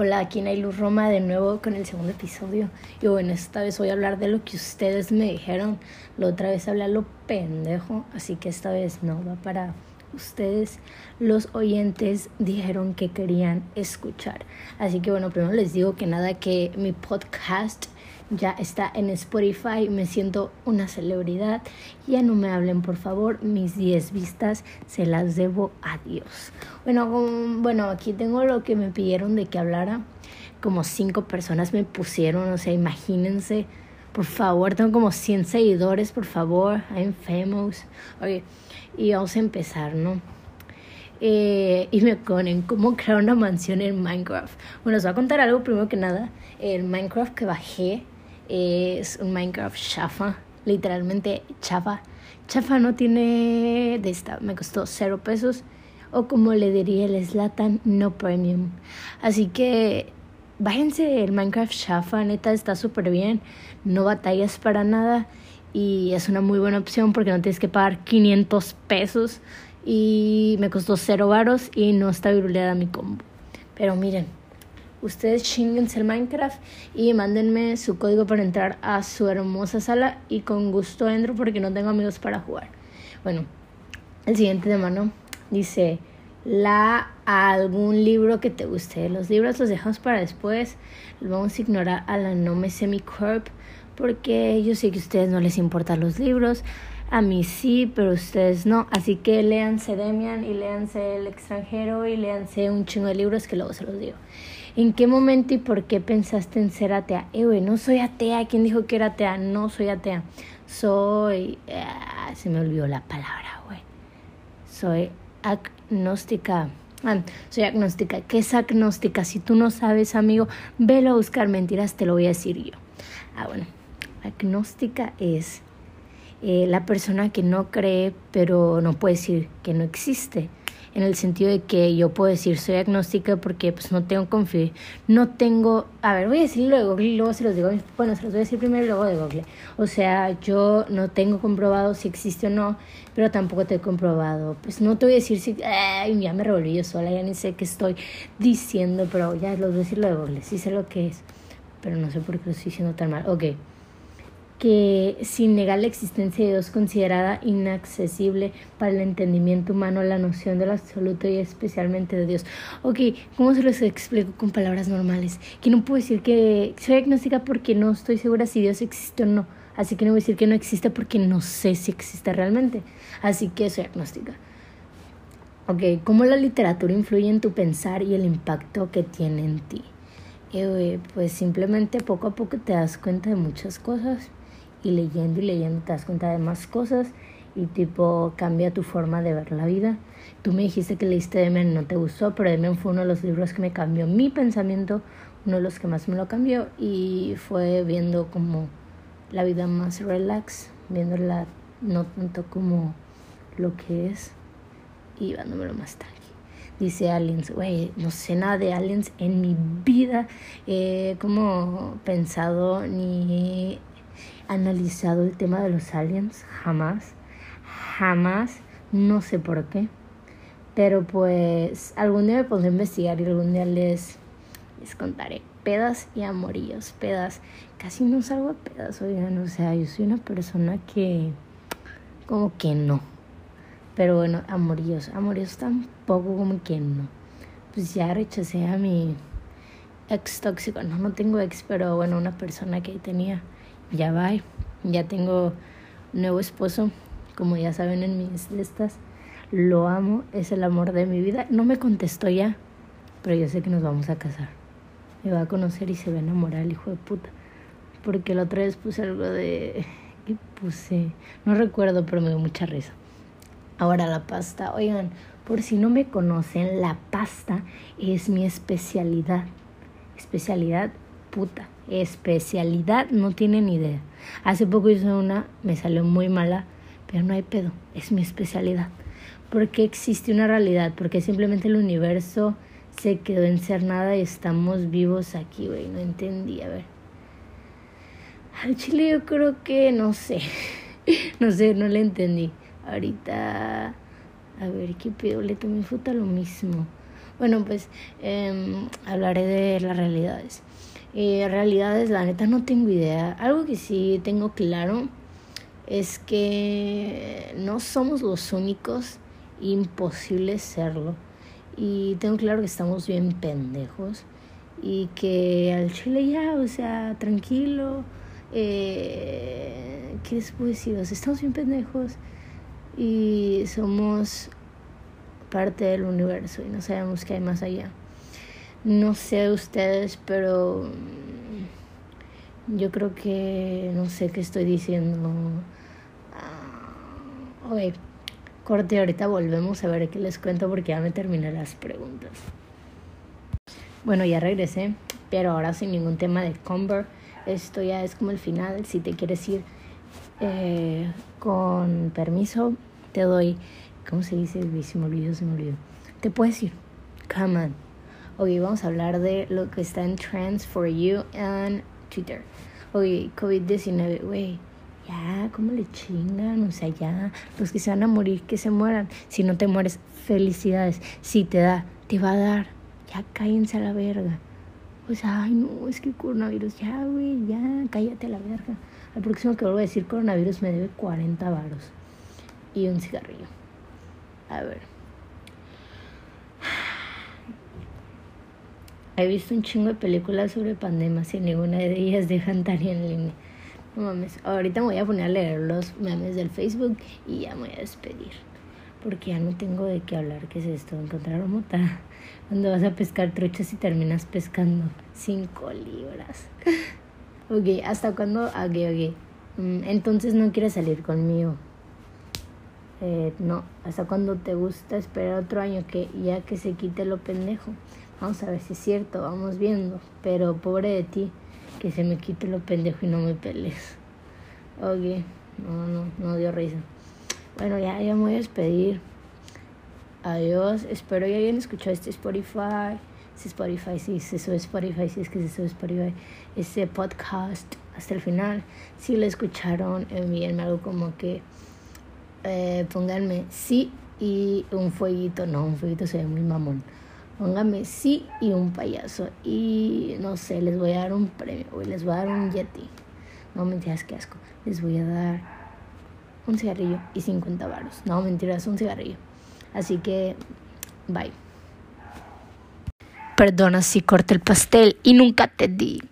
Hola, aquí en Luz Roma de nuevo con el segundo episodio. Y bueno, esta vez voy a hablar de lo que ustedes me dijeron. La otra vez hablé a lo pendejo, así que esta vez no va para ustedes. Los oyentes dijeron que querían escuchar. Así que bueno, primero les digo que nada, que mi podcast ya está en Spotify, me siento una celebridad. Ya no me hablen, por favor, mis 10 vistas se las debo a Dios. Bueno, bueno, aquí tengo lo que me pidieron de que hablara. Como 5 personas me pusieron, o sea, imagínense. Por favor, tengo como 100 seguidores, por favor. I'm famous. Oye, y vamos a empezar, ¿no? Eh, y me ponen cómo crear una mansión en Minecraft. Bueno, os voy a contar algo primero que nada. El Minecraft que bajé es un Minecraft chafa, literalmente chafa. Chafa no tiene de esta, me costó cero pesos o como le diría el Slatan, no premium. Así que bájense el Minecraft chafa, neta está súper bien, no batallas para nada y es una muy buena opción porque no tienes que pagar 500 pesos y me costó cero varos y no está viruleada mi combo. Pero miren, ustedes chinguense el Minecraft y mándenme su código para entrar a su hermosa sala y con gusto entro porque no tengo amigos para jugar. Bueno, el siguiente de mano dice la algún libro que te guste. Los libros los dejamos para después. Vamos a ignorar a la Nome Semicorp porque yo sé que a ustedes no les importan los libros. A mí sí, pero ustedes no. Así que léanse Demian y léanse El extranjero y léanse un chingo de libros que luego se los digo. ¿En qué momento y por qué pensaste en ser atea? Eh, güey, no soy atea. ¿Quién dijo que era atea? No soy atea. Soy... Ah, se me olvidó la palabra, güey. Soy agnóstica. Ah, soy agnóstica. ¿Qué es agnóstica? Si tú no sabes, amigo, velo a buscar mentiras, te lo voy a decir yo. Ah, bueno. Agnóstica es eh, la persona que no cree, pero no puede decir que no existe en el sentido de que yo puedo decir soy agnóstica porque pues no tengo confío, no tengo, a ver, voy a decirlo de Google y luego se los digo, bueno, se los voy a decir primero y luego de Google. O sea, yo no tengo comprobado si existe o no, pero tampoco te he comprobado. Pues no te voy a decir si, ay, ya me revolví yo sola, ya ni sé qué estoy diciendo, pero ya los voy a decir lo de Google, sí sé lo que es, pero no sé por qué lo estoy diciendo tan mal. Ok que sin negar la existencia de Dios considerada inaccesible para el entendimiento humano la noción del absoluto y especialmente de Dios. Ok, ¿cómo se los explico con palabras normales? Que no puedo decir que soy agnóstica porque no estoy segura si Dios existe o no. Así que no voy a decir que no existe porque no sé si existe realmente. Así que soy agnóstica. Ok, ¿cómo la literatura influye en tu pensar y el impacto que tiene en ti? Eh, pues simplemente poco a poco te das cuenta de muchas cosas y leyendo y leyendo te das cuenta de más cosas y tipo cambia tu forma de ver la vida. Tú me dijiste que leíste Demen, no te gustó, pero Demen fue uno de los libros que me cambió mi pensamiento, uno de los que más me lo cambió y fue viendo como la vida más relax, viéndola no tanto como lo que es y llevándomelo más tranqui. Dice Aliens, güey, no sé nada de Aliens en mi vida, he como pensado ni analizado el tema de los aliens, jamás, jamás, no sé por qué, pero pues algún día me pondré a investigar y algún día les, les contaré. Pedas y amorillos, pedas, casi no salgo a pedas, oigan, o sea, yo soy una persona que como que no, pero bueno, amorillos, amorillos tampoco como que no, pues ya rechacé a mi ex tóxico, no, no tengo ex, pero bueno, una persona que tenía ya va, ya tengo nuevo esposo, como ya saben en mis listas, lo amo, es el amor de mi vida. No me contestó ya, pero yo sé que nos vamos a casar. Me va a conocer y se va a enamorar el hijo de puta. Porque la otra vez puse algo de... ¿Qué puse? No recuerdo, pero me dio mucha risa. Ahora la pasta. Oigan, por si no me conocen, la pasta es mi especialidad. Especialidad puta especialidad, no tienen idea. Hace poco hice una, me salió muy mala, pero no hay pedo, es mi especialidad. Porque existe una realidad, porque simplemente el universo se quedó en ser nada y estamos vivos aquí, güey, no entendí, a ver. Al chile yo creo que no sé, no sé, no le entendí. Ahorita, a ver, ¿qué pedo? Le tomé foto a lo mismo. Bueno, pues em, hablaré de las realidades. Eh, realidades, la neta no tengo idea. Algo que sí tengo claro es que no somos los únicos, imposible serlo. Y tengo claro que estamos bien pendejos y que al chile ya, o sea, tranquilo. Eh, ¿Qué les puedo decir? estamos bien pendejos y somos parte del universo y no sabemos qué hay más allá. No sé ustedes, pero yo creo que no sé qué estoy diciendo. Ah, ok, corte, ahorita volvemos a ver qué les cuento porque ya me terminé las preguntas. Bueno, ya regresé, pero ahora sin ningún tema de Comber. Esto ya es como el final. Si te quieres ir eh, con permiso, te doy ¿Cómo se dice? Se me olvidó, se me olvidó. Te puedes ir. Come on. Ok, vamos a hablar de lo que está en Trends for You and Twitter. Ok, COVID-19, güey. Ya, ¿cómo le chingan? O sea, ya, los que se van a morir, que se mueran. Si no te mueres, felicidades. Si te da, te va a dar. Ya cállense a la verga. O sea, ay, no, es que coronavirus, ya, güey, ya, cállate a la verga. Al próximo que vuelvo a decir coronavirus me debe 40 varos y un cigarrillo. A ver. He visto un chingo de películas sobre pandemias y ninguna de ellas dejan tarea en línea. No mames. Ahorita me voy a poner a leer los memes del Facebook y ya me voy a despedir. Porque ya no tengo de qué hablar. ¿Qué es esto? Encontrar mota. Cuando vas a pescar truchas y terminas pescando cinco libras. ok, ¿hasta cuándo? Ok, ok. Mm, entonces no quieres salir conmigo. Eh, no, hasta cuando te gusta esperar otro año que ya que se quite lo pendejo. Vamos a ver si es cierto, vamos viendo. Pero pobre de ti, que se me quite lo pendejo y no me pelees. Ok, no, no, no dio risa. Bueno, ya, ya me voy a despedir. Adiós, espero que hayan escuchado este Spotify. Si Spotify, si se sube Spotify, si es que se sube Spotify, este podcast hasta el final. Si lo escucharon, envíenme algo como que eh, pónganme sí y un fueguito. No, un fueguito se ve muy mamón. Pónganme sí y un payaso. Y no sé, les voy a dar un premio. Les voy a dar un yeti. No mentiras, qué asco. Les voy a dar un cigarrillo y 50 baros. No mentiras, un cigarrillo. Así que, bye. Perdona si corté el pastel y nunca te di.